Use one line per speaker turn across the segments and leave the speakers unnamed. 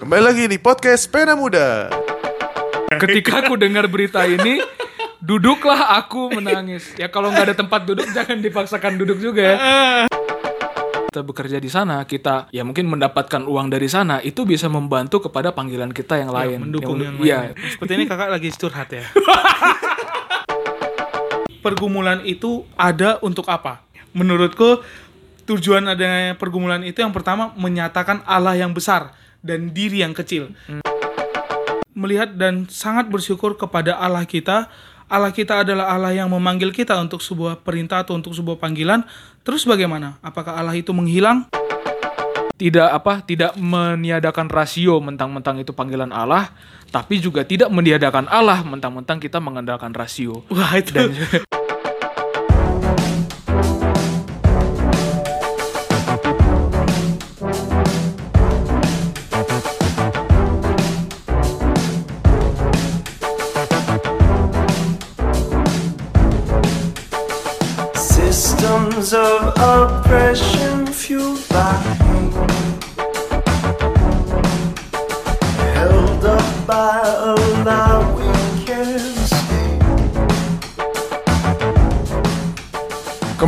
Kembali lagi di podcast Pena Muda.
Ketika aku dengar berita ini, duduklah aku menangis. Ya kalau nggak ada tempat duduk, jangan dipaksakan duduk juga ya. Kita bekerja di sana, kita ya mungkin mendapatkan uang dari sana, itu bisa membantu kepada panggilan kita yang lain.
mendukung yang,
Iya.
lain. Seperti ini kakak lagi curhat ya. pergumulan itu ada untuk apa? Menurutku tujuan adanya pergumulan itu yang pertama menyatakan Allah yang besar dan diri yang kecil. Melihat dan sangat bersyukur kepada Allah kita. Allah kita adalah Allah yang memanggil kita untuk sebuah perintah atau untuk sebuah panggilan. Terus bagaimana? Apakah Allah itu menghilang?
Tidak apa? Tidak meniadakan rasio mentang-mentang itu panggilan Allah, tapi juga tidak meniadakan Allah mentang-mentang kita mengandalkan rasio.
Wah itu.
Dan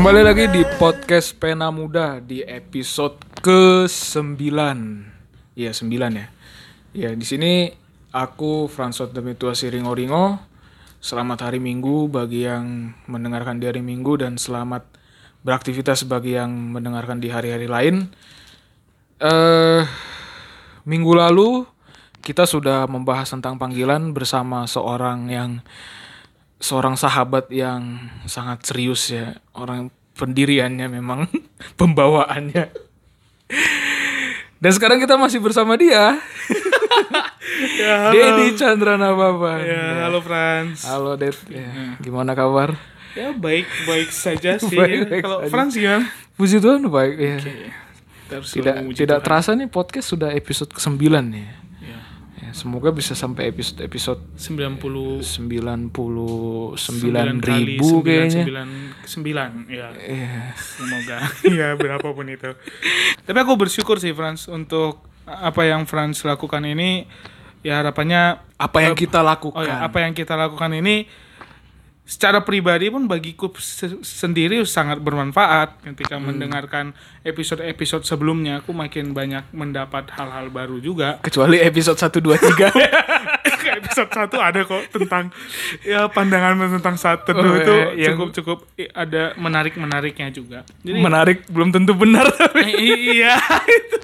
Kembali lagi di podcast Pena Muda di episode ke-9. Iya, 9 ya. Ya, di sini aku Fransot Demitua Siringo Ringo. Selamat hari Minggu bagi yang mendengarkan di hari Minggu dan selamat beraktivitas bagi yang mendengarkan di hari-hari lain. Eh minggu lalu kita sudah membahas tentang panggilan bersama seorang yang seorang sahabat yang sangat serius ya orang pendiriannya memang pembawaannya dan sekarang kita masih bersama dia
ya,
Dedi Chandra Nababa
Ya, halo Frans.
halo Ded Ya, gimana kabar
Ya baik baik saja sih.
Baik-baik
Kalau. Frans gimana?
puji Tuhan baik ya
harus
tidak tidak
Tuhan.
terasa nih podcast sudah episode ke-9 nih
Ya.
ya, semoga bisa sampai episode episode
90
99
kali
ribu kayaknya
9 ya.
Iya.
Semoga ya berapapun itu. Tapi aku bersyukur sih Frans untuk apa yang Frans lakukan ini ya harapannya
apa yang kita lakukan
oh ya, apa yang kita lakukan ini secara pribadi pun bagiku se- sendiri sangat bermanfaat ketika
Hmm.
mendengarkan episode-episode sebelumnya aku makin banyak mendapat hal-hal baru juga
kecuali episode 1 2 3
episode satu ada kok tentang ya pandangan tentang teduh
Oh,
itu
yang-
cukup cukup ada menarik menariknya juga. Jadi
menarik belum tentu benar tapi
iya itu.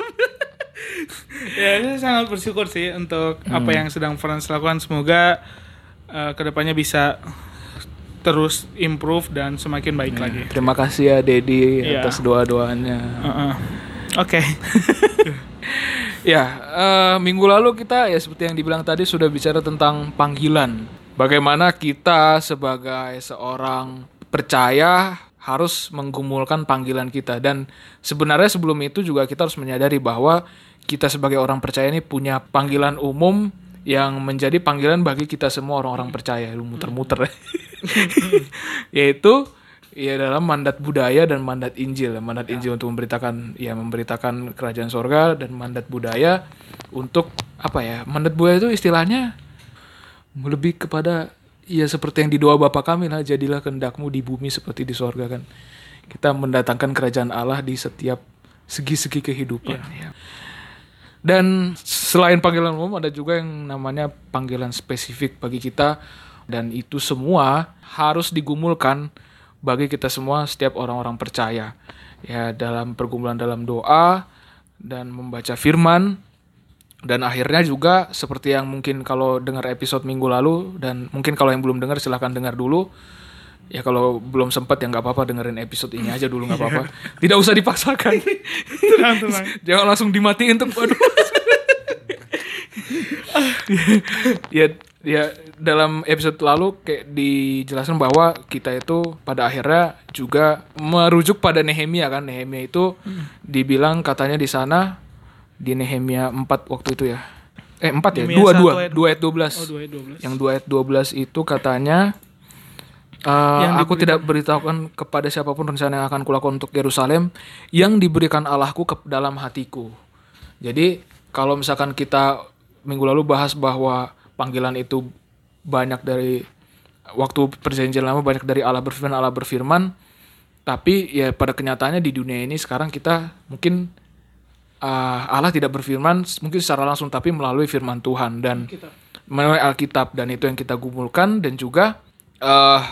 ya saya sangat bersyukur sih untuk apa
Hmm.
yang sedang Frans lakukan. Semoga uh, ke depannya bisa terus improve dan semakin baik lagi.
terima kasih ya Dedi
Iya.
atas doa doanya
Uh-uh. Oke.
ya eh, minggu lalu kita ya seperti yang dibilang tadi sudah bicara tentang panggilan bagaimana kita sebagai seorang percaya harus menggumulkan panggilan kita dan sebenarnya sebelum itu juga kita harus menyadari bahwa kita sebagai orang percaya ini punya panggilan umum yang menjadi panggilan bagi kita semua orang-orang percaya lu muter-muter yaitu ya dalam mandat budaya dan mandat Injil. Mandat Injil untuk memberitakan ya memberitakan kerajaan sorga dan mandat budaya untuk apa ya mandat budaya itu istilahnya lebih kepada ya seperti yang di doa Bapa kami lah jadilah kehendakmu di bumi seperti di sorga kan. Kita mendatangkan kerajaan Allah di setiap segi-segi kehidupan. Ya. Dan selain panggilan umum ada juga yang namanya panggilan spesifik bagi kita dan itu semua harus digumulkan bagi kita semua setiap orang-orang percaya. Ya dalam pergumulan dalam doa dan membaca firman dan akhirnya juga seperti yang mungkin kalau dengar episode minggu lalu dan mungkin kalau yang belum dengar silahkan dengar dulu. Ya kalau belum sempat ya nggak apa-apa dengerin episode ini aja dulu nggak apa-apa. Tidak usah dipaksakan.
tenang tenang.
Jangan langsung dimatiin tuh. ya ya dalam episode lalu kayak dijelaskan bahwa kita itu pada akhirnya juga merujuk pada Nehemia kan. Nehemia itu dibilang katanya di sana di Nehemia 4 waktu itu ya. Eh 4 ya?
Nehemia
2
1
2
ayat-
2 ayat 12.
Oh, 2 ayat 12.
Yang 2 ayat 12 itu katanya
Yang
aku tidak beritahukan kepada siapa pun rencana yang akan kulakukan untuk Yerusalem yang diberikan Allahku ke dalam hatiku. Jadi kalau misalkan kita minggu lalu bahas bahwa panggilan itu banyak dari waktu perjanjian lama banyak dari Allah berfirman Allah berfirman tapi ya pada kenyataannya di dunia ini sekarang kita mungkin uh, Allah tidak berfirman mungkin secara langsung tapi melalui firman Tuhan dan melalui Alkitab dan itu yang kita gumulkan dan juga eh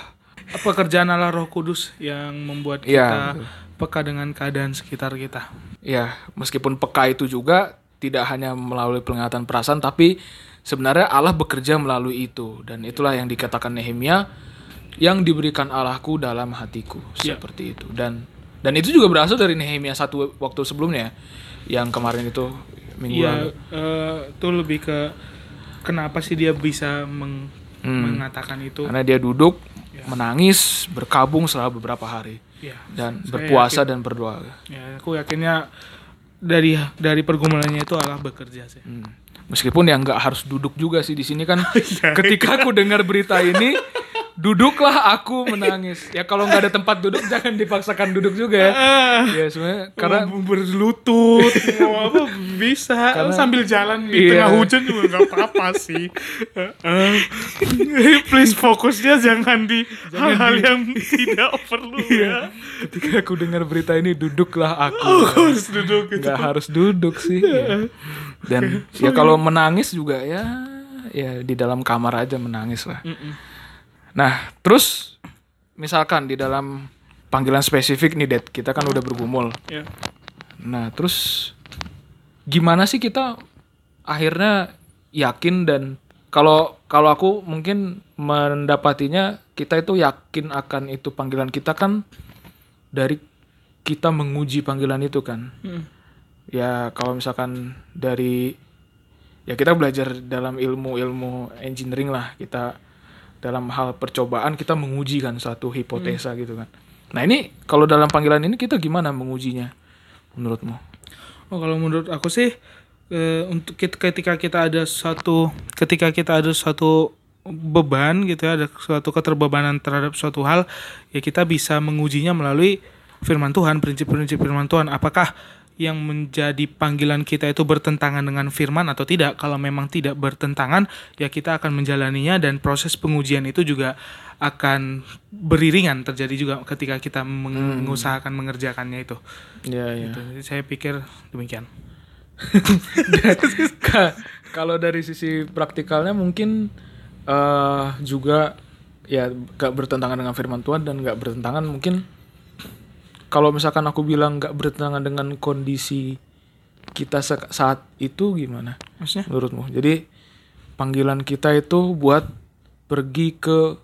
Pekerjaan Allah Roh Kudus yang membuat
Iya,
kita
betul.
peka dengan keadaan sekitar kita.
ya meskipun peka itu juga tidak hanya melalui penglihatan perasaan tapi sebenarnya Allah bekerja melalui itu. Dan itulah yang dikatakan Nehemia yang diberikan Allahku dalam hatiku.
Ya.
seperti itu. Dan dan itu juga berasal dari Nehemia satu waktu sebelumnya yang kemarin itu minggu lalu.
eh, itu lebih ke kenapa sih dia bisa meng-
Hmm.
mengatakan itu?
karena dia duduk menangis berkabung selama beberapa hari.
Ya,
dan
saya
berpuasa
yakin-
dan berdoa.
Ya, aku yakinnya dari dari pergumulannya itu Allah bekerja sih.
Hmm. Meskipun ya nggak harus duduk juga sih di sini kan.
Iya.
ketika aku dengar berita ini, duduklah aku menangis. Ya kalau nggak ada tempat duduk jangan dipaksakan duduk juga ya. Ya sebenarnya karena
berlutut, mau apa bisa
Karena-
sambil jalan di
Iya.
tengah hujan juga nggak apa-apa sih. Eh, please fokusnya jangan di hal-hal yang tidak perlu ya.
ketika aku dengar berita ini duduklah aku.
Harus duduk gitu.
Nggak harus duduk sih. ya. Dan ya kalau menangis juga ya ya di dalam kamar aja menangis lah. Nah, terus misalkan di dalam panggilan spesifik nih, Det, kita kan udah bergumul.
Ya.
Nah, terus gimana sih kita akhirnya yakin dan kalau kalau aku mungkin mendapatinya kita itu yakin akan itu panggilan kita kan dari kita menguji panggilan itu kan.
Hmm.
Ya kalau misalkan dari ya kita belajar dalam ilmu-ilmu engineering lah kita dalam hal percobaan kita menguji kan suatu hipotesa gitu kan. Nah ini kalau dalam panggilan ini kita gimana mengujinya menurutmu?
Oh kalau menurut aku sih eh, untuk ketika kita ada suatu ketika kita ada suatu beban gitu ya ada suatu keterbebanan terhadap suatu hal ya kita bisa mengujinya melalui firman Tuhan prinsip-prinsip firman Tuhan apakah yang menjadi panggilan kita itu bertentangan dengan firman atau tidak kalau memang tidak bertentangan ya kita akan menjalaninya dan proses pengujian itu juga akan beriringan terjadi juga ketika kita mengusahakan mengerjakannya itu
Ya ya.
Gitu. Jadi saya pikir demikian.
Ka- kalau dari sisi praktikalnya mungkin eh juga ya gak bertentangan dengan firman Tuhan dan gak bertentangan mungkin kalau misalkan aku bilang gak bertentangan dengan kondisi kita saat itu gimana
Maksudnya?
menurutmu? Jadi panggilan kita itu buat pergi ke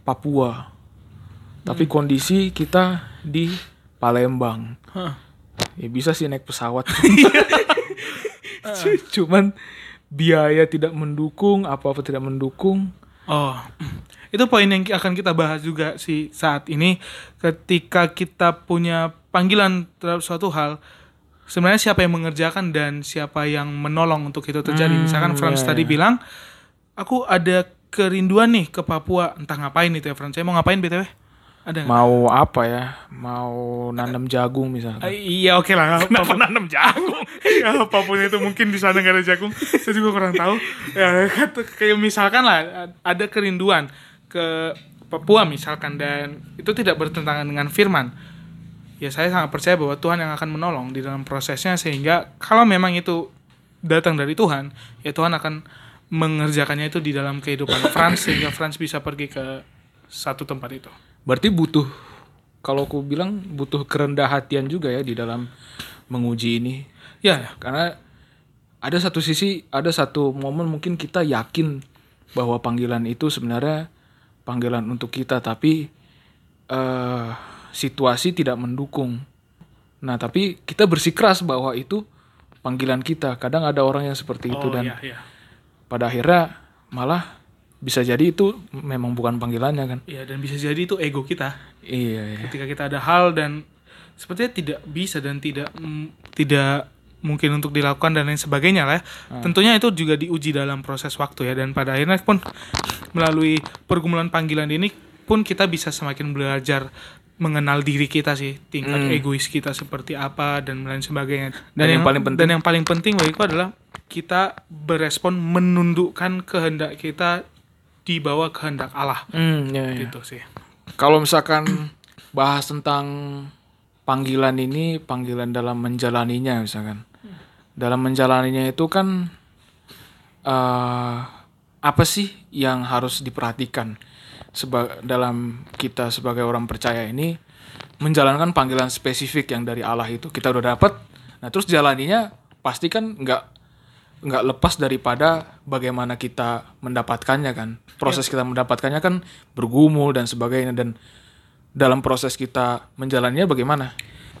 Papua, tapi kondisi kita di Palembang.
Hah.
Ya bisa sih naik pesawat. C- Cuman biaya tidak mendukung, apa-apa tidak mendukung.
Oh, itu poin yang akan kita bahas juga sih saat ini. Ketika kita punya panggilan terhadap suatu hal, sebenarnya siapa yang mengerjakan dan siapa yang menolong untuk itu terjadi.
Hmm,
Misalkan Franz
ya,
tadi
ya.
bilang, aku ada kerinduan nih ke Papua. Entah ngapain itu ya Franz. Saya mau ngapain btw? Ada?
Mau apa ya? Mau nanam jagung misalnya.
Ah, iya oke lah. Kenapa nanam jagung? ya apa pun itu mungkin di sana nggak ada jagung. Saya juga kurang tahu. Ya kata- kayak misalkan lah ada kerinduan ke Papua misalkan dan itu tidak bertentangan dengan firman. Ya saya sangat percaya bahwa Tuhan yang akan menolong di dalam prosesnya sehingga kalau memang itu datang dari Tuhan, ya Tuhan akan mengerjakannya itu di dalam kehidupan Franz sehingga Franz bisa pergi ke satu tempat itu.
Berarti butuh kalau aku bilang butuh kerendah hatian juga ya di dalam menguji ini.
Ya,
Karena ada satu sisi, ada satu momen mungkin kita yakin bahwa panggilan itu sebenarnya panggilan untuk kita, tapi eh, situasi tidak mendukung. Nah, tapi kita bersikeras bahwa itu panggilan kita. Kadang ada orang yang seperti itu
oh,
dan
iya, iya.
pada akhirnya malah bisa jadi itu memang bukan panggilannya kan.
Iya, dan bisa jadi itu ego kita.
Iya, iya.
ketika kita ada hal dan sepertinya tidak bisa dan tidak mm, tidak mungkin untuk dilakukan dan lain sebagainya lah ya. Tentunya itu juga diuji dalam proses waktu ya dan pada akhirnya pun melalui pergumulan panggilan ini pun kita bisa semakin belajar mengenal diri kita sih tingkat
Hmm.
egois kita seperti apa dan lain sebagainya
Dan yang paling penting-
dan yang paling penting bagiku adalah kita berespon menundukkan kehendak kita di bawah kehendak Allah
Hmm, ya, ya.
gitu sih
Kalau misalkan bahas tentang panggilan ini, panggilan dalam menjalaninya misalkan. Dalam menjalaninya itu kan eh apa sih yang harus diperhatikan seba dalam kita sebagai orang percaya ini menjalankan panggilan spesifik yang dari Allah itu kita udah dapat. Nah, terus jalaninya pasti kan nggak nggak lepas daripada bagaimana kita mendapatkannya kan. Proses kita mendapatkannya kan bergumul dan sebagainya dan dalam proses kita menjalannya bagaimana?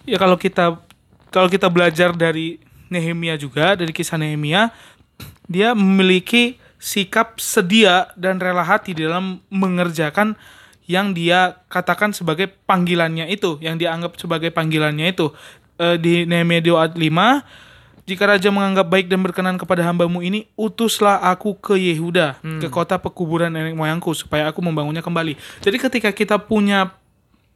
ya kalau kita kalau kita belajar dari Nehemia juga dari kisah Nehemia dia memiliki sikap sedia dan rela hati dalam mengerjakan yang dia katakan sebagai panggilannya itu yang dia anggap sebagai panggilannya itu Eh, di Nehemia 2 ayat 5 jika raja menganggap baik dan berkenan kepada hambamu ini utuslah aku ke Yehuda ke kota pekuburan nenek moyangku supaya aku membangunnya kembali. Jadi ketika kita punya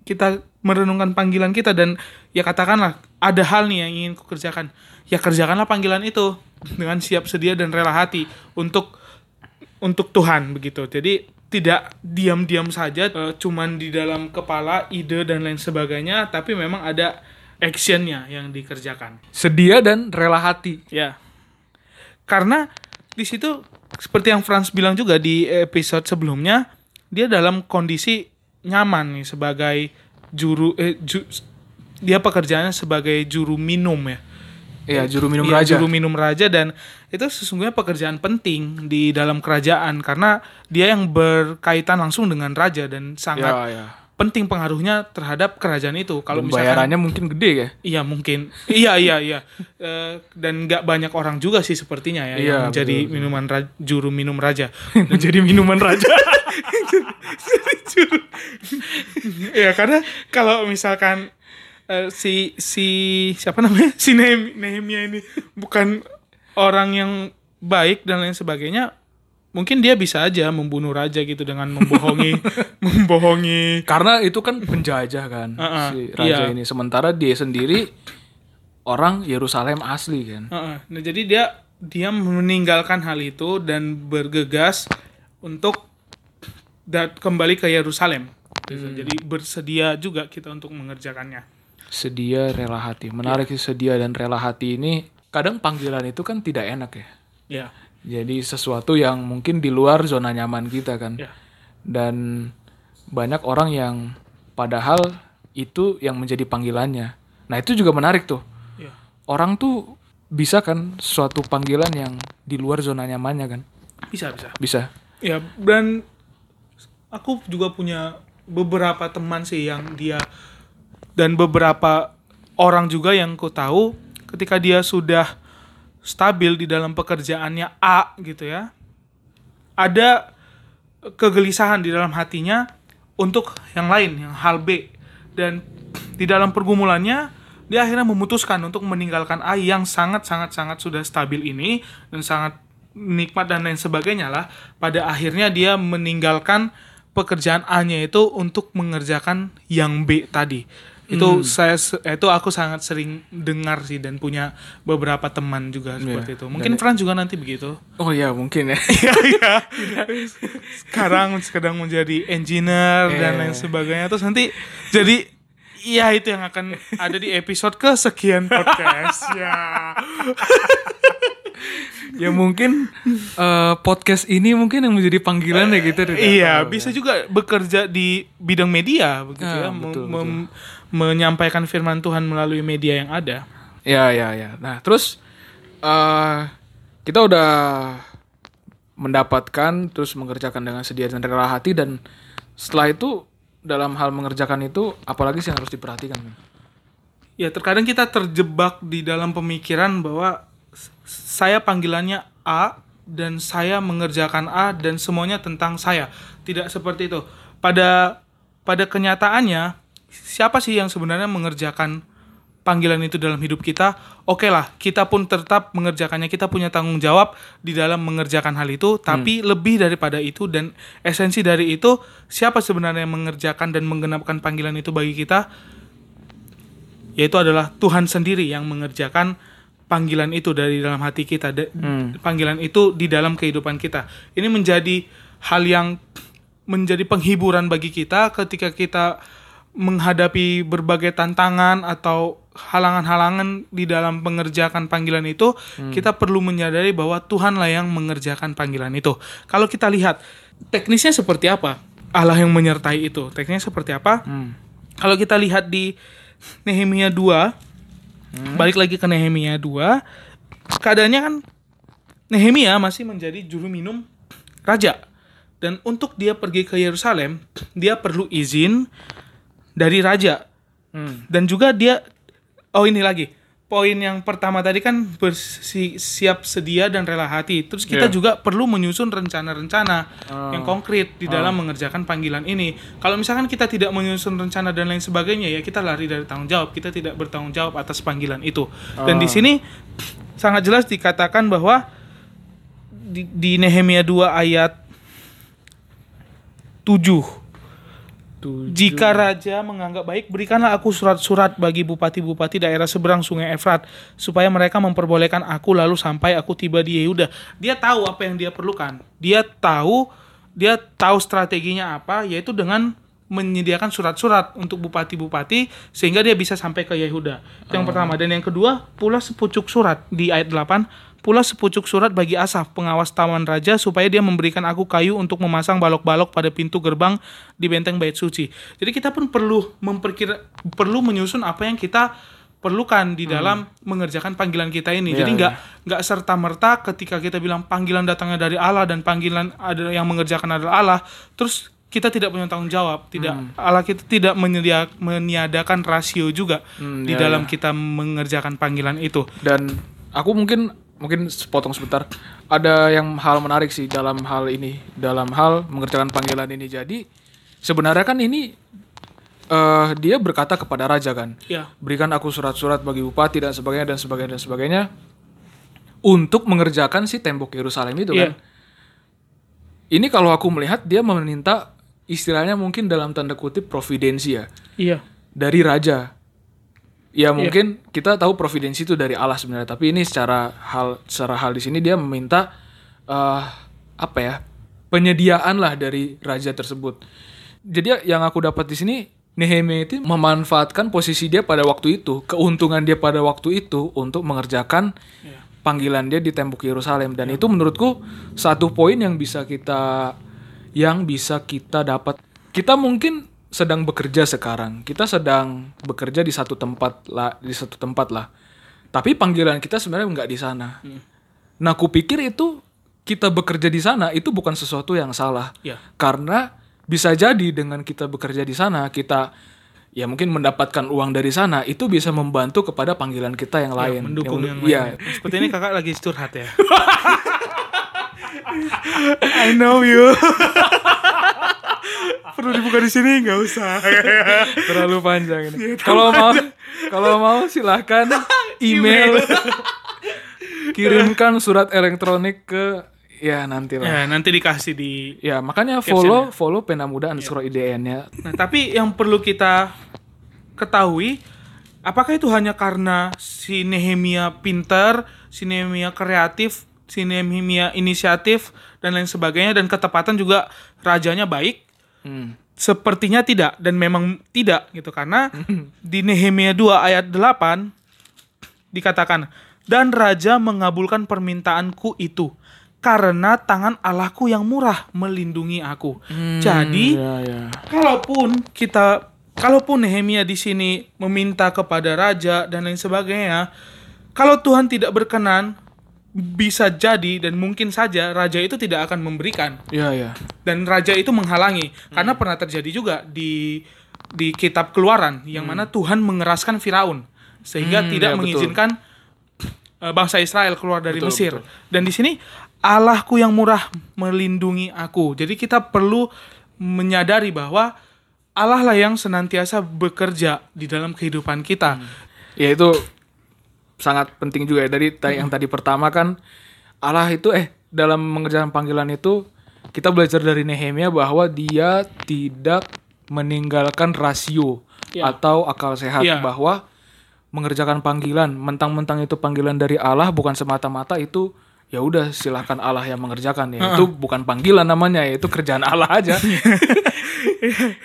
kita merenungkan panggilan kita dan ya katakanlah ada hal nih yang ingin kukerjakan ya kerjakanlah panggilan itu dengan siap sedia dan rela hati untuk untuk Tuhan begitu. Jadi tidak diam-diam saja eh, cuman di dalam kepala ide dan lain sebagainya tapi memang ada actionnya yang dikerjakan
Sedia dan rela hati.
Ya. Karena di situ seperti yang Franz bilang juga di episode sebelumnya, dia dalam kondisi nyaman nih sebagai juru eh, ju- dia pekerjaannya sebagai juru minum ya.
Iya, juru minum
Iya,
raja.
Juru minum raja dan itu sesungguhnya pekerjaan penting di dalam kerajaan karena dia yang berkaitan langsung dengan raja dan sangat
Ya, ya.
Penting pengaruhnya terhadap kerajaan itu. Kalau misalkan
bayarannya mungkin gede ya.
Iya mungkin, iya iya iya, Eh, dan nggak banyak orang juga sih sepertinya ya
Iya,
yang menjadi
betul,
minuman ra- juru minum raja.
Menjadi minuman raja.
Ya karena kalau misalkan eh, si si siapa namanya si Nehem- Nehemia ini bukan orang yang baik dan lain sebagainya, mungkin dia bisa aja membunuh raja gitu dengan membohongi membohongi.
Karena itu kan penjajah kan
Uh-uh,
si raja
iya.
ini. Sementara dia sendiri orang Yerusalem asli kan.
Heeh. Nah, jadi dia dia meninggalkan hal itu dan bergegas untuk dat kembali ke Yerusalem. Gitu. Jadi bersedia juga kita untuk mengerjakannya.
Sedia rela hati. Menarik sih sedia dan rela hati ini. Kadang panggilan itu kan tidak enak ya.
Ya,
Jadi sesuatu yang mungkin di luar zona nyaman kita kan.
ya,
Dan banyak orang yang padahal itu yang menjadi panggilannya. Nah itu juga menarik tuh.
ya.
Orang tuh bisa kan suatu panggilan yang di luar zona nyamannya kan.
Bisa, bisa.
Bisa.
Ya, dan aku juga punya beberapa teman sih yang dia dan beberapa orang juga yang ku tahu ketika dia sudah stabil di dalam pekerjaannya A gitu ya. Ada kegelisahan di dalam hatinya untuk yang lain, yang hal B. Dan di dalam pergumulannya dia akhirnya memutuskan untuk meninggalkan A yang sangat-sangat-sangat sudah stabil ini dan sangat nikmat dan lain sebagainya lah. Pada akhirnya dia meninggalkan pekerjaan A-nya itu untuk mengerjakan yang B tadi. Itu saya se- itu aku sangat sering dengar sih dan punya beberapa teman juga seperti itu. Mungkin Fran juga nanti begitu.
Oh iya mungkin ya.
Iya, iya. Sekarang sedang menjadi engineer dan
Iya.
lain sebagainya. Terus nanti jadi Iya itu yang akan ada di episode kesekian podcast ya.
ya mungkin eh, podcast ini mungkin yang menjadi panggilan ya gitu.
Iya
tahu
bisa
ya.
juga bekerja di bidang media begitu
Ah,
ya, Mem-
betul,
mem- menyampaikan firman Tuhan melalui media yang ada.
Ya ya ya. Nah terus eh kita udah mendapatkan terus mengerjakan dengan sedia dan rela hati dan setelah itu dalam hal mengerjakan itu apalagi sih yang harus diperhatikan?
Ya terkadang kita terjebak di dalam pemikiran bahwa saya panggilannya A dan saya mengerjakan A dan semuanya tentang saya. Tidak seperti itu. Pada pada kenyataannya siapa sih yang sebenarnya mengerjakan panggilan itu dalam hidup kita, oke lah, kita pun tetap mengerjakannya, kita punya tanggung jawab di dalam mengerjakan hal itu, tapi lebih daripada itu dan esensi dari itu, siapa sebenarnya yang mengerjakan dan menggenapkan panggilan itu bagi kita? Yaitu adalah Tuhan sendiri yang mengerjakan panggilan itu dari dalam hati kita, da- panggilan itu di dalam kehidupan kita. Ini menjadi hal yang menjadi penghiburan bagi kita ketika kita menghadapi berbagai tantangan atau halangan-halangan di dalam mengerjakan panggilan itu, kita perlu menyadari bahwa Tuhanlah yang mengerjakan panggilan itu. Kalau kita lihat teknisnya seperti apa, Allah yang menyertai itu. Teknisnya seperti apa? Kalau kita lihat di Nehemia 2, balik lagi ke Nehemia 2, keadaannya kan Nehemia masih menjadi juru minum raja. Dan untuk dia pergi ke Yerusalem, dia perlu izin dari raja. Dan juga dia oh ini lagi. Poin yang pertama tadi kan bersiap sedia dan rela hati. Terus kita
Iya.
juga perlu menyusun rencana-rencana yang konkret di dalam mengerjakan panggilan ini. Kalau misalkan kita tidak menyusun rencana dan lain sebagainya ya kita lari dari tanggung jawab. Kita tidak bertanggung jawab atas panggilan itu. Dan di sini sangat jelas dikatakan bahwa di, di Nehemia 2 ayat 7 jika raja menganggap baik, berikanlah aku surat-surat bagi bupati-bupati daerah seberang sungai Efrat, supaya mereka memperbolehkan aku lalu sampai aku tiba di Yehuda. Dia tahu apa yang dia perlukan. Dia tahu, dia tahu strateginya apa, yaitu dengan menyediakan surat-surat untuk bupati-bupati sehingga dia bisa sampai ke Yehuda. Itu yang pertama. Dan yang kedua, pula sepucuk surat di ayat 8 pula sepucuk surat bagi Asaf, pengawas taman raja, supaya dia memberikan aku kayu untuk memasang balok-balok pada pintu gerbang di benteng bait suci. Jadi kita pun perlu memperkira, perlu menyusun apa yang kita perlukan di dalam mengerjakan panggilan kita ini.
Iya,
Jadi nggak nggak serta merta ketika kita bilang panggilan datangnya dari Allah dan panggilan ada yang mengerjakan adalah Allah, terus kita tidak punya tanggung jawab, tidak Allah kita tidak menyedia, meniadakan rasio juga
Hmm,
di
iya,
dalam
iya.
kita mengerjakan panggilan itu.
dan aku mungkin mungkin potong sebentar ada yang hal menarik sih dalam hal ini dalam hal mengerjakan panggilan ini jadi sebenarnya kan ini eh dia berkata kepada raja kan
Ya.
berikan aku surat-surat bagi bupati dan sebagainya dan sebagainya dan sebagainya untuk mengerjakan si tembok Yerusalem itu
Iya.
kan ini kalau aku melihat dia meminta istilahnya mungkin dalam tanda kutip providensi ya
Iya.
dari raja. Ya mungkin kita tahu providensi itu dari Allah sebenarnya, tapi ini secara hal secara hal di sini dia meminta eh apa ya penyediaan lah dari raja tersebut. Jadi yang aku dapat di sini Nehemia itu memanfaatkan posisi dia pada waktu itu, keuntungan dia pada waktu itu untuk mengerjakan panggilan dia di tembok Yerusalem dan itu menurutku satu poin yang bisa kita yang bisa kita dapat. Kita mungkin sedang bekerja sekarang. Kita sedang bekerja di satu tempat lah, di satu tempat lah. Tapi panggilan kita sebenarnya nggak di sana. Nah, kupikir itu kita bekerja di sana itu bukan sesuatu yang salah.
Ya.
Karena bisa jadi dengan kita bekerja di sana, kita ya mungkin mendapatkan uang dari sana, itu bisa membantu kepada panggilan kita yang lain.
Ya, mendukung yang,
Iya.
lain. Seperti ini kakak lagi curhat ya. I know you. Perlu dibuka di sini nggak usah.
terlalu panjang ini. Kalau mau kalau mau silahkan email kirimkan surat elektronik ke ya nanti lah.
ya nanti dikasih di.
Ya, makanya follow follow pena muda underscore IDN ya.
Nah tapi yang perlu kita ketahui, apakah itu hanya karena si Nehemia pinter, si Nehemia kreatif, si Nehemia inisiatif dan lain sebagainya dan ketepatan juga rajanya baik?
Hmm.
Sepertinya tidak dan memang tidak gitu karena di Nehemia 2 ayat 8 dikatakan dan raja mengabulkan permintaanku itu karena tangan Allahku yang murah melindungi aku. Jadi
Ya, ya.
kalaupun kita kalaupun Nehemia di sini meminta kepada raja dan lain sebagainya, kalau Tuhan tidak berkenan bisa jadi dan mungkin saja raja itu tidak akan memberikan
Ya, ya.
dan raja itu menghalangi karena pernah terjadi juga di di kitab Keluaran yang mana Tuhan mengeraskan Firaun sehingga
Hmm,
tidak
ya, betul.
mengizinkan eh, bangsa Israel keluar dari
Betul,
Mesir. Dan di sini Allahku yang murah melindungi aku. Jadi kita perlu menyadari bahwa Allah lah yang senantiasa bekerja di dalam kehidupan kita.
Ya itu sangat penting juga ya. Dari ta- yang tadi pertama kan Allah itu eh dalam mengerjakan panggilan itu kita belajar dari Nehemia bahwa dia tidak meninggalkan rasio
Ya.
atau akal sehat.
Ya.
bahwa mengerjakan panggilan mentang-mentang itu panggilan dari Allah bukan semata-mata itu ya udah silahkan Allah yang mengerjakan ya. Itu bukan panggilan namanya ya itu kerjaan Allah aja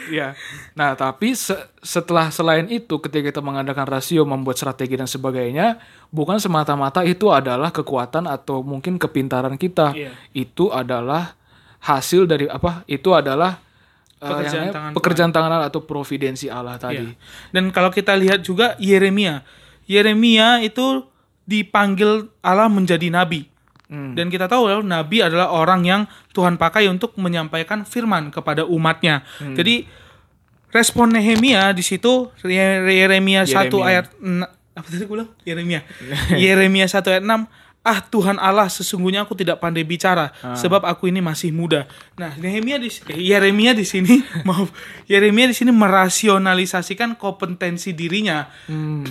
ya nah tapi se- setelah selain itu ketika kita mengadakan rasio membuat strategi dan sebagainya bukan semata-mata itu adalah kekuatan atau mungkin kepintaran kita
Iya.
itu adalah hasil dari apa itu adalah eh,
Pekerjaan
namanya
tangan
pekerjaan tangan Allah atau providensi Allah tadi
Iya. Dan kalau kita lihat juga Yeremia. Yeremia itu dipanggil Allah menjadi nabi.
Hmm.
Dan kita tahu loh, nabi adalah orang yang Tuhan pakai untuk menyampaikan firman kepada umatnya.
Hmm.
Jadi respon Nehemia di situ Ye- Yeremia 1
Yeremia.
ayat apa tadi gue? Yeremia. Yeremia 1 ayat 6 Ah Tuhan Allah sesungguhnya aku tidak pandai bicara
Ah.
sebab aku ini masih muda. Nah, Nehemia di eh, Yeremia di sini maaf Yeremia di sini merasionalisasikan kompetensi dirinya.
Hmm.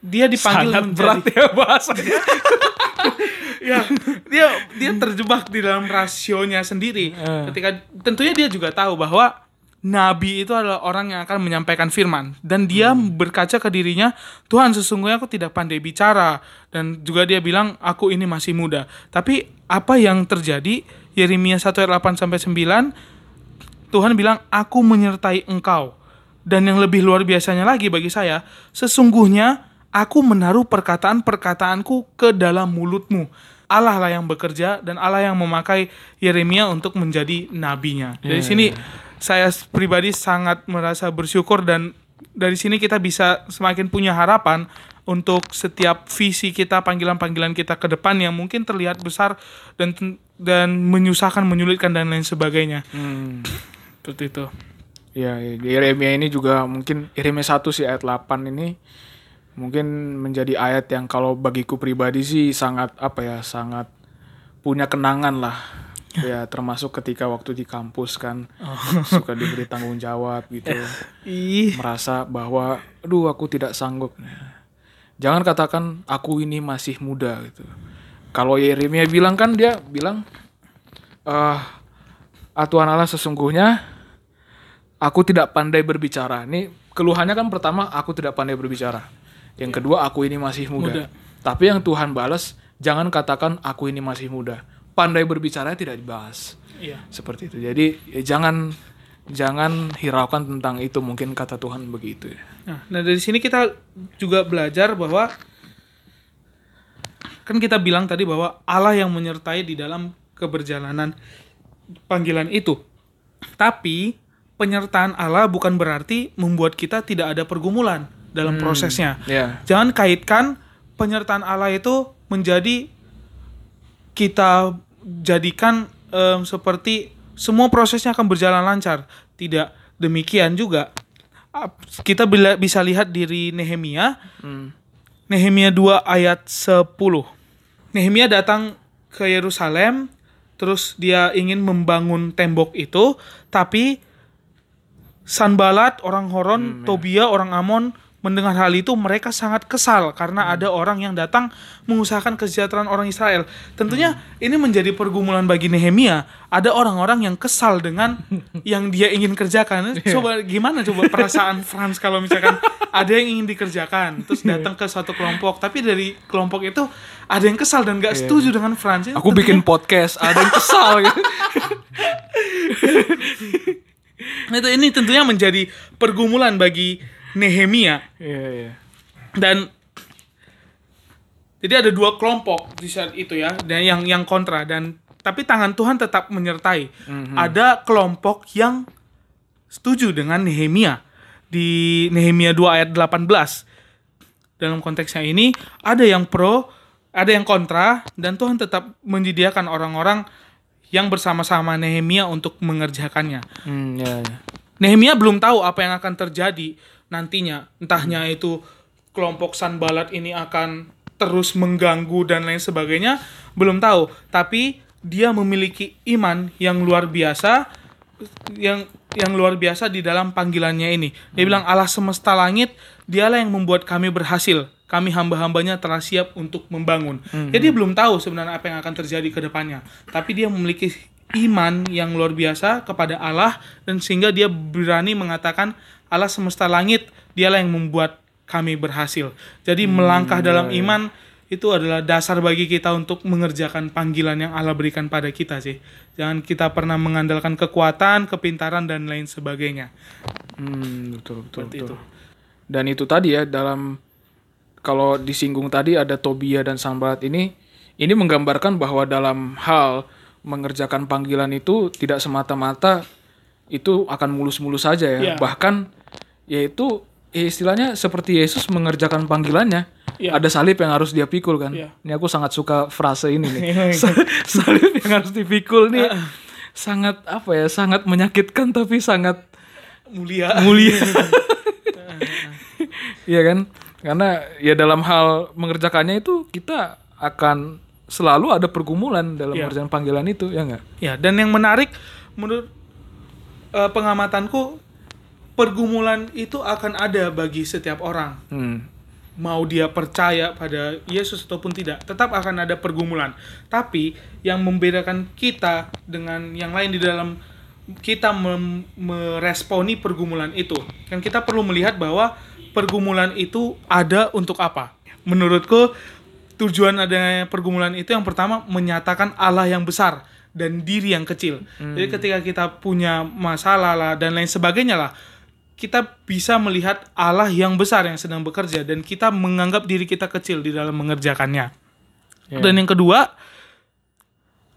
Dia dipanggil
sangat
menjadi
berat ya bahasanya
ya dia dia terjebak di dalam rasionya sendiri.
Eh.
ketika tentunya dia juga tahu bahwa nabi itu adalah orang yang akan menyampaikan firman. Dan dia berkaca ke dirinya Tuhan sesungguhnya aku tidak pandai bicara. Dan juga dia bilang aku ini masih muda. Tapi apa yang terjadi? Yeremia 1 ayat 8 sampai 9 Tuhan bilang aku menyertai engkau. Dan yang lebih luar biasanya lagi bagi saya sesungguhnya aku menaruh perkataan-perkataanku ke dalam mulutmu Allah lah yang bekerja dan Allah yang memakai Yeremia untuk menjadi nabinya. Dari sini saya pribadi sangat merasa bersyukur dan dari sini kita bisa semakin punya harapan untuk setiap visi kita, panggilan-panggilan kita ke depan yang mungkin terlihat besar dan dan menyusahkan, menyulitkan dan lain sebagainya.
Hmm.
Seperti itu.
Ya, Yeremia ini juga mungkin Yeremia 1 sih ayat 8 ini mungkin menjadi ayat yang kalau bagiku pribadi sih sangat apa ya, sangat punya kenangan lah. Ya, termasuk ketika waktu di kampus kan suka diberi tanggung jawab gitu.
Ih,
Merasa bahwa aduh aku tidak sanggup. Jangan katakan aku ini masih muda gitu. Kalau Yeremia bilang kan dia bilang eh "Ah, Tuhan Allah sesungguhnya aku tidak pandai berbicara. Ini keluhannya kan pertama aku tidak pandai berbicara. Yang kedua aku ini masih muda.
Muda.
Tapi yang Tuhan balas jangan katakan aku ini masih muda. Pandai berbicara tidak dibahas.
iya.
Seperti itu. Jadi ya jangan jangan hiraukan tentang itu mungkin kata Tuhan begitu ya.
Nah, nah dari sini kita juga belajar bahwa kan kita bilang tadi bahwa Allah yang menyertai di dalam keberjalanan panggilan itu. Tapi penyertaan Allah bukan berarti membuat kita tidak ada pergumulan dalam prosesnya.
Ya.
Jangan kaitkan penyertaan Allah itu menjadi kita jadikan em, seperti semua prosesnya akan berjalan lancar. Tidak demikian juga. Kita bila- bisa lihat diri Nehemia. Nehemia 2 ayat 10. Nehemia datang ke Yerusalem, terus dia ingin membangun tembok itu, tapi Sanbalat, orang Horon, Tobia, orang Amon mendengar hal itu mereka sangat kesal karena ada orang yang datang mengusahakan kesejahteraan orang Israel. Tentunya ini menjadi pergumulan bagi Nehemia. Ada orang-orang yang kesal dengan yang dia ingin kerjakan. Coba gimana coba perasaan Franz kalau misalkan ada yang ingin dikerjakan terus datang ke suatu kelompok tapi dari kelompok itu ada yang kesal dan gak setuju dengan Franz.
Aku
tentunya-
bikin podcast, ada yang kesal gitu.
itu ini tentunya menjadi pergumulan bagi Nehemia.
Iya, iya.
dan jadi ada dua kelompok di saat itu ya dan yang yang kontra. Dan tapi tangan Tuhan tetap menyertai. Ada kelompok yang setuju dengan Nehemia. Di Nehemia 2 ayat 18 dalam konteksnya ini ada yang pro ada yang kontra dan Tuhan tetap menyediakan orang-orang yang bersama-sama Nehemia untuk mengerjakannya.
Hmm, ya, ya.
Nehemia belum tahu apa yang akan terjadi nantinya. Entahnya itu kelompok Sanbalat ini akan terus mengganggu dan lain sebagainya, belum tahu. Tapi dia memiliki iman yang luar biasa yang yang luar biasa di dalam panggilannya ini. Dia bilang Allah semesta langit, dialah yang membuat kami berhasil. kami hamba-hambanya telah siap untuk membangun. Jadi dia belum tahu sebenarnya apa yang akan terjadi ke depannya. Tapi dia memiliki iman yang luar biasa kepada Allah dan sehingga dia berani mengatakan Allah semesta langit, dialah yang membuat kami berhasil. Jadi melangkah dalam iman itu adalah dasar bagi kita untuk mengerjakan panggilan yang Allah berikan pada kita sih. Jangan kita pernah mengandalkan kekuatan, kepintaran dan lain sebagainya.
Hmm, betul betul
Seperti
betul.
itu.
Dan itu tadi ya dalam kalau disinggung tadi ada Tobia dan Sambalat ini ini menggambarkan bahwa dalam hal mengerjakan panggilan itu tidak semata-mata itu akan mulus-mulus saja ya.
Iya.
Bahkan yaitu ya istilahnya seperti Yesus mengerjakan panggilannya.
Iya.
Ada salib yang harus dia pikul kan.
Iya.
Ini aku sangat suka frase ini nih.
Iya.
Sa- salib yang harus dipikul nih sangat apa ya? Sangat menyakitkan tapi sangat
Mulia.
mulia. Iya kan? Karena ya dalam hal mengerjakannya itu kita akan selalu ada pergumulan dalam
Iya.
mengerjakan panggilan itu, ya enggak?
Ya, dan yang menarik menurut eh, pengamatanku pergumulan itu akan ada bagi setiap orang.
Hmm.
Mau dia percaya pada Yesus ataupun tidak, tetap akan ada pergumulan. Tapi yang membedakan kita dengan yang lain di dalam kita meresponi pergumulan itu, kan kita perlu melihat bahwa pergumulan itu ada untuk apa? Menurutku tujuan adanya pergumulan itu yang pertama menyatakan Allah yang besar dan diri yang kecil. Jadi ketika kita punya masalah lah dan lain sebagainya lah, kita bisa melihat Allah yang besar yang sedang bekerja dan kita menganggap diri kita kecil di dalam mengerjakannya.
Ya.
Dan yang kedua,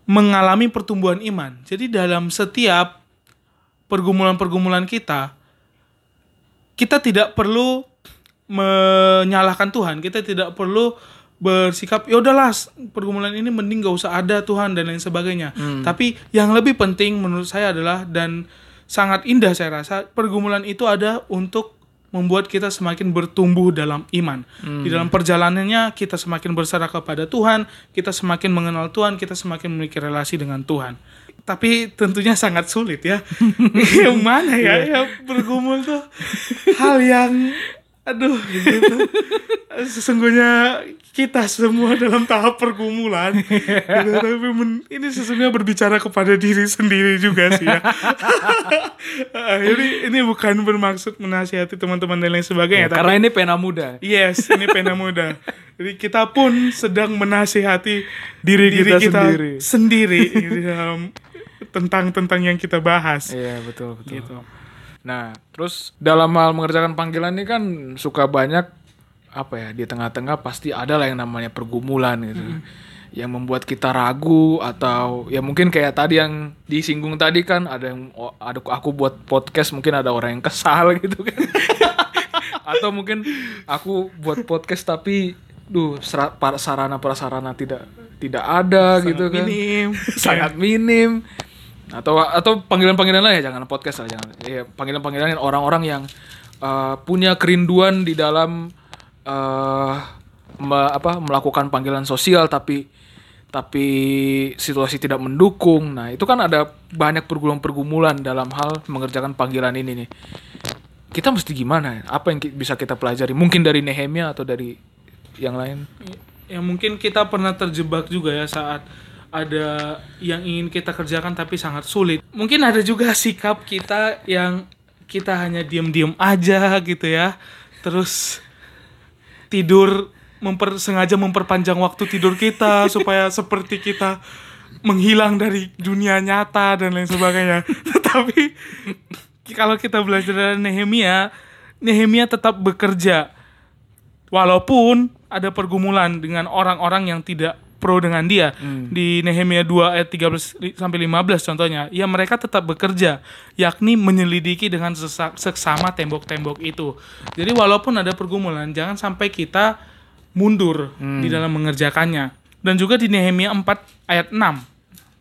mengalami pertumbuhan iman. Jadi dalam setiap pergumulan-pergumulan kita, kita tidak perlu menyalahkan Tuhan. Kita tidak perlu bersikap ya udahlah pergumulan ini mending gak usah ada Tuhan dan lain sebagainya. Tapi yang lebih penting menurut saya adalah dan sangat indah saya rasa pergumulan itu ada untuk membuat kita semakin bertumbuh dalam iman. Di dalam perjalanannya kita semakin berserah kepada Tuhan, kita semakin mengenal Tuhan, kita semakin memiliki relasi dengan Tuhan. Tapi tentunya sangat sulit ya. yang mana ya? Ya bergumul tuh hal yang aduh gitu. Sesungguhnya kita semua dalam tahap pergumulan. Gitu, Tapi men- ini sesungguhnya berbicara kepada diri sendiri juga sih ya. Ah, Jadi ini bukan bermaksud menasihati teman-teman dan lain sebagainya. tapi-
Karena ini pena muda.
Yes, ini pena muda. Jadi kita pun sedang menasihati diri,
Kita
kita, kita
sendiri.
sendiri, di dalam tentang tentang yang kita bahas.
Iya, betul, betul.
Gitu.
Nah, terus dalam hal mengerjakan panggilan ini kan suka banyak apa ya di tengah-tengah pasti ada lah yang namanya pergumulan gitu. Yang membuat kita ragu atau ya mungkin kayak tadi yang disinggung tadi kan ada yang oh, ada aku buat podcast mungkin ada orang yang kesal gitu kan. atau mungkin aku buat podcast tapi duh sarana prasarana tidak tidak ada gitu kan
Minim.
sangat minim atau atau panggilan-panggilan lain ya jangan podcast lah jangan. Ya panggilan-panggilan yang orang-orang yang uh, punya kerinduan di dalam uh, me- apa melakukan panggilan sosial tapi tapi situasi tidak mendukung. Nah itu kan ada banyak pergumulan-pergumulan dalam hal mengerjakan panggilan ini nih. Kita mesti gimana ya? apa yang bisa kita pelajari? Mungkin dari Nehemia atau dari yang lain?
Yang mungkin kita pernah terjebak juga ya saat ada yang ingin kita kerjakan tapi sangat sulit. Mungkin ada juga sikap kita yang kita hanya diem-diem aja gitu ya. Terus tidur memper, sengaja memperpanjang waktu tidur kita supaya seperti kita menghilang dari dunia nyata dan lain sebagainya. Tetapi kalau kita belajar dari Nehemia, Nehemia tetap bekerja walaupun ada pergumulan dengan orang-orang yang tidak pro dengan dia. Di Nehemia 2 ayat 13 li- sampai 15 contohnya ya mereka tetap bekerja yakni menyelidiki dengan seksama tembok-tembok itu. Jadi walaupun ada pergumulan jangan sampai kita mundur di dalam mengerjakannya. Dan juga di Nehemia 4 ayat 6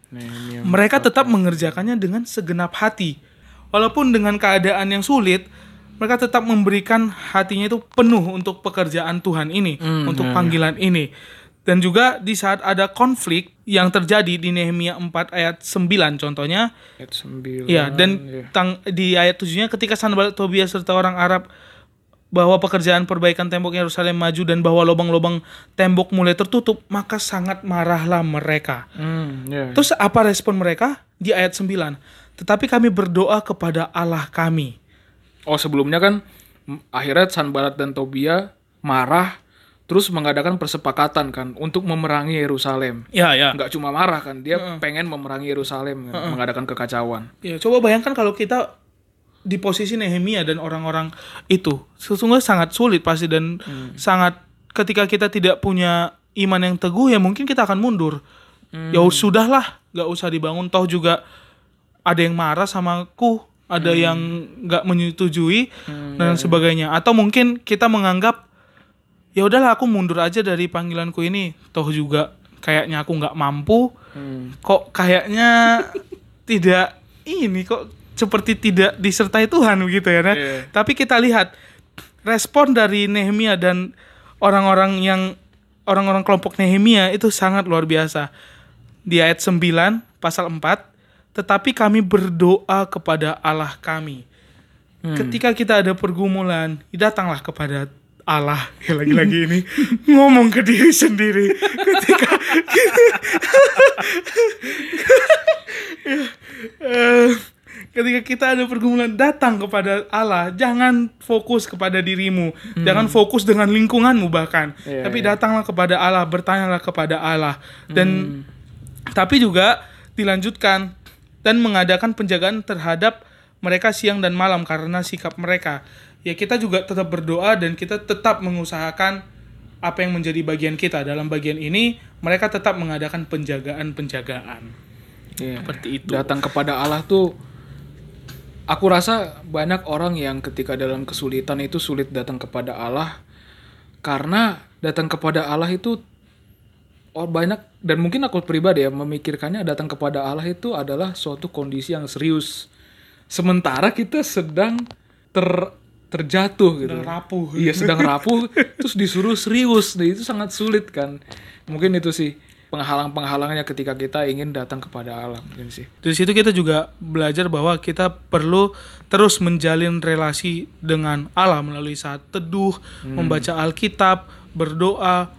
Nehemia
mereka tetap mengerjakannya dengan segenap hati. Walaupun dengan keadaan yang sulit, mereka tetap memberikan hatinya itu penuh untuk pekerjaan Tuhan ini, untuk panggilan ini. Dan juga di saat ada konflik yang terjadi di Nehemia 4 ayat 9 contohnya,
ayat 9
ya dan
ya.
tang, di ayat 7-nya ketika Sanballat Tobias serta orang Arab bahwa pekerjaan perbaikan tembok Yerusalem maju dan bahwa lubang-lubang tembok mulai tertutup, maka sangat marahlah mereka.
Hmm, ya.
Terus apa respon mereka? Di ayat 9. Tetapi kami berdoa kepada Allah kami.
Oh sebelumnya kan akhirnya Sanbalat dan Tobia marah terus mengadakan persepakatan kan untuk memerangi Yerusalem.
Ya, ya.
Nggak cuma marah kan, dia pengen memerangi Yerusalem, kan, mengadakan kekacauan.
Ya, coba bayangkan kalau kita di posisi Nehemia dan orang-orang itu. Sesungguhnya sangat sulit pasti dan sangat ketika kita tidak punya iman yang teguh ya mungkin kita akan mundur. Ya sudahlah, nggak usah dibangun toh juga ada yang marah sama aku, ada yang nggak menyetujui dan sebagainya. Atau mungkin kita menganggap ya udahlah aku mundur aja dari panggilanku ini, toh juga kayaknya aku nggak mampu, kok kayaknya tidak ini kok seperti tidak disertai Tuhan begitu ya. Nah,
Iya.
Tapi kita lihat respon dari Nehemia dan orang-orang yang orang-orang kelompok Nehemia itu sangat luar biasa. Di ayat 9 pasal 4, tetapi kami berdoa kepada Allah kami. Ketika kita ada pergumulan, datanglah kepada Allah ya lagi-lagi ini ngomong ke diri sendiri ketika Eh, ketika kita ada pergumulan datang kepada Allah. Jangan fokus kepada dirimu. Jangan fokus dengan lingkunganmu bahkan.
Iya,
tapi
iya.
datanglah kepada Allah bertanyalah kepada Allah. Dan tapi juga dilanjutkan dan mengadakan penjagaan terhadap mereka siang dan malam karena sikap mereka ya kita juga tetap berdoa dan kita tetap mengusahakan apa yang menjadi bagian kita dalam bagian ini mereka tetap mengadakan penjagaan-penjagaan
Iya.
Seperti itu.
Datang kepada Allah tuh aku rasa banyak orang yang ketika dalam kesulitan itu sulit datang kepada Allah karena datang kepada Allah itu oh banyak dan mungkin aku pribadi ya memikirkannya datang kepada Allah itu adalah suatu kondisi yang serius. Sementara kita sedang ter terjatuh gitu.
Sedang rapuh.
Iya, sedang rapuh terus disuruh serius. Nah, itu sangat sulit kan. Mungkin itu sih penghalang-penghalangnya ketika kita ingin datang kepada Allah mungkin sih.
Dari situ kita juga belajar bahwa kita perlu terus menjalin relasi dengan Allah melalui saat teduh, membaca Alkitab, berdoa,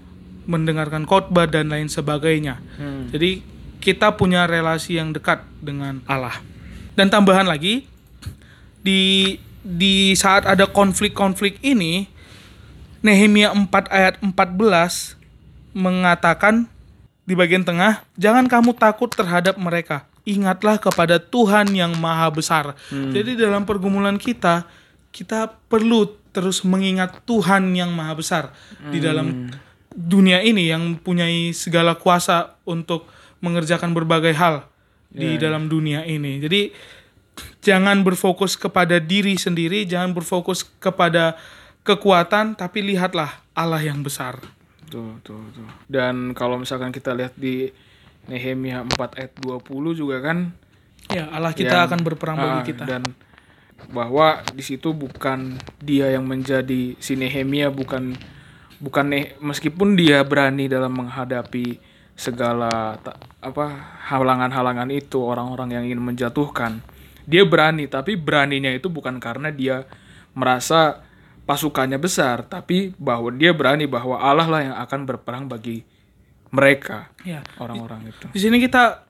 mendengarkan khotbah dan lain sebagainya. Jadi kita punya relasi yang dekat dengan Allah. Dan tambahan lagi di di saat ada konflik-konflik ini Nehemia 4 ayat 14 mengatakan di bagian tengah, jangan kamu takut terhadap mereka. Ingatlah kepada Tuhan yang maha besar. Jadi dalam pergumulan kita, kita perlu terus mengingat Tuhan yang maha besar di dalam dunia ini yang mempunyai segala kuasa untuk mengerjakan berbagai hal di dalam dunia ini. Jadi jangan berfokus kepada diri sendiri, jangan berfokus kepada kekuatan, tapi lihatlah Allah yang besar.
Tuh, tuh, tuh. Dan kalau misalkan kita lihat di Nehemia 4 ayat 20 juga kan
Ya, Allah kita
yang-
akan berperang
ah,
bagi kita.
dan bahwa di situ bukan dia yang menjadi si Nehemia bukan bukan ne- meskipun dia berani dalam menghadapi segala ta- apa halangan-halangan itu orang-orang yang ingin menjatuhkan dia berani tapi beraninya itu bukan karena dia merasa pasukannya besar tapi bahwa dia berani bahwa Allah lah yang akan berperang bagi mereka
Ya.
orang-orang itu
Di sini kita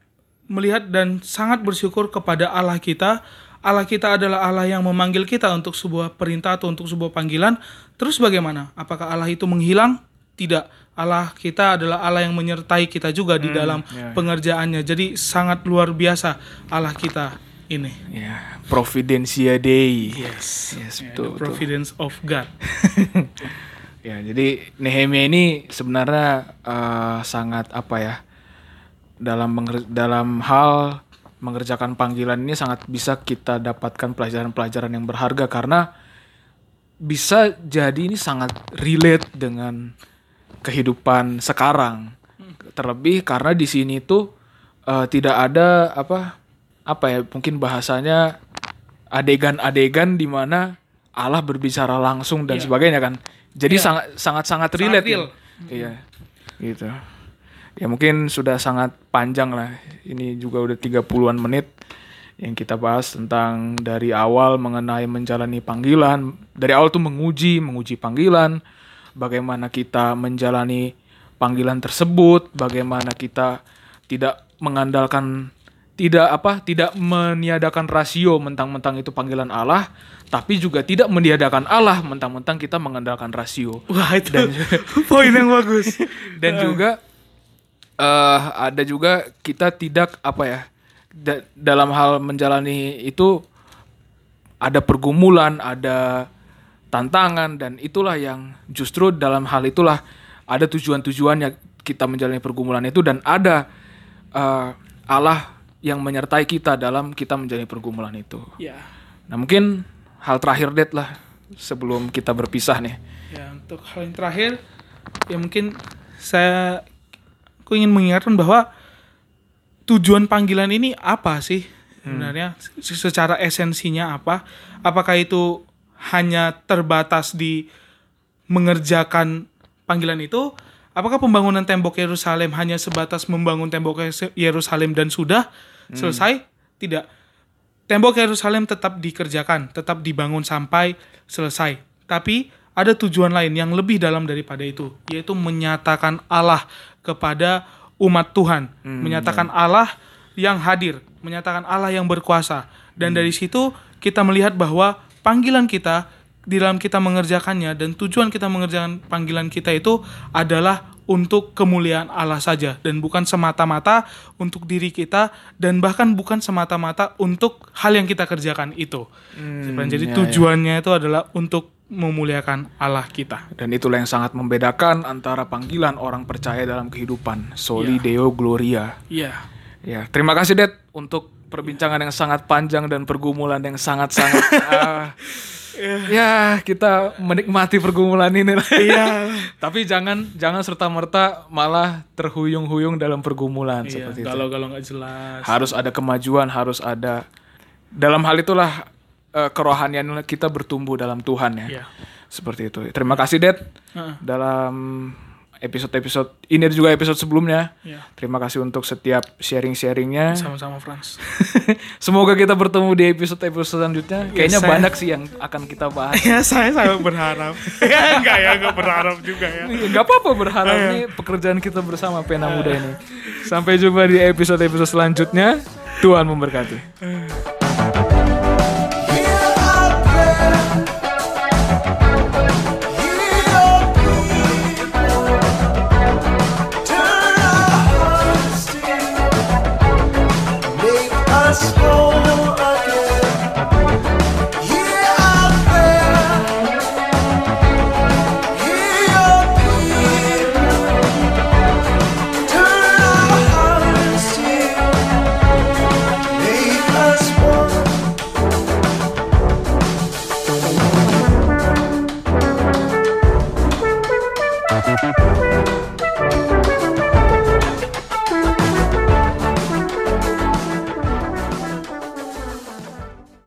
melihat dan sangat bersyukur kepada Allah kita. Allah kita adalah Allah yang memanggil kita untuk sebuah perintah atau untuk sebuah panggilan. Terus bagaimana? Apakah Allah itu menghilang? Tidak. Allah kita adalah Allah yang menyertai kita juga di dalam
ya.
pengerjaannya. Jadi sangat luar biasa Allah kita ini.
ya Providencia Dei
Yes.
yes
Ya,
betul,
the
betul.
providence of God.
Ya, jadi Nehemia ini sebenarnya eh, sangat apa ya? Dalam dalam hal mengerjakan panggilan ini sangat bisa kita dapatkan pelajaran-pelajaran yang berharga karena bisa jadi ini sangat relate dengan kehidupan sekarang. Terlebih karena di sini tuh eh, tidak ada apa apa ya mungkin bahasanya adegan-adegan di mana Allah berbicara langsung dan sebagainya kan. Jadi sangat sangat sangat relate.
real.
ya. Iya. Gitu. Ya mungkin sudah sangat panjang lah. Ini juga udah 30-an menit. yang kita bahas tentang dari awal mengenai menjalani panggilan. Dari awal tuh menguji, menguji panggilan, bagaimana kita menjalani panggilan tersebut, bagaimana kita tidak mengandalkan tidak apa tidak meniadakan rasio mentang-mentang itu panggilan Allah, tapi juga tidak meniadakan Allah mentang-mentang kita mengandalkan rasio.
Wah itu
Dan-
poin yang bagus.
Dan juga eh ada juga kita tidak apa ya da- dalam hal menjalani itu ada pergumulan, ada tantangan dan itulah yang justru dalam hal itulah ada tujuan-tujuannya kita menjalani pergumulan itu dan ada eh, Allah yang menyertai kita dalam kita menjalani pergumulan itu.
ya,
Nah mungkin hal terakhir det lah sebelum kita berpisah nih.
ya untuk hal yang terakhir ya mungkin saya aku ingin mengingatkan bahwa tujuan panggilan ini apa sih sebenarnya Se- secara esensinya apa? Apakah itu hanya terbatas di mengerjakan panggilan itu? Apakah pembangunan tembok Yerusalem hanya sebatas membangun tembok Yerusalem dan sudah selesai? Tidak. Tembok Yerusalem tetap dikerjakan, tetap dibangun sampai selesai. Tapi ada tujuan lain yang lebih dalam daripada itu, yaitu menyatakan Allah kepada umat Tuhan, menyatakan Allah yang hadir, menyatakan Allah yang berkuasa. Dan dari situ kita melihat bahwa panggilan kita di dalam kita mengerjakannya dan tujuan kita mengerjakan panggilan kita itu adalah untuk kemuliaan Allah saja dan bukan semata-mata untuk diri kita dan bahkan bukan semata-mata untuk hal yang kita kerjakan itu. Jadi
ya,
tujuannya itu adalah untuk memuliakan Allah kita.
Dan itulah yang sangat membedakan antara panggilan orang percaya dalam kehidupan. Soli Deo Gloria.
Iya.
Ya, terima kasih Det untuk perbincangan yang sangat panjang dan pergumulan yang sangat-sangat ah, ya kita menikmati pergumulan ini lah.
Iya.
Tapi jangan jangan serta merta malah terhuyung-huyung dalam pergumulan
Iya,
seperti itu.
galau-galau nggak jelas.
Harus ada kemajuan, harus ada dalam hal itulah eh, kerohanian kita bertumbuh dalam Tuhan ya.
Iya.
Seperti itu. Terima kasih Det
Heeh.
dalam episode-episode ini juga episode sebelumnya.
Iya.
Terima kasih untuk setiap sharing-sharingnya.
Sama-sama Frans.
Semoga kita bertemu di episode-episode selanjutnya. Kayaknya
saya-
banyak sih yang akan kita bahas.
ya saya sangat berharap. ya enggak ya, enggak berharap juga ya.
Gak apa-apa berharap ini pekerjaan kita bersama Pena Muda ini. Sampai jumpa di episode-episode selanjutnya. Tuhan memberkati.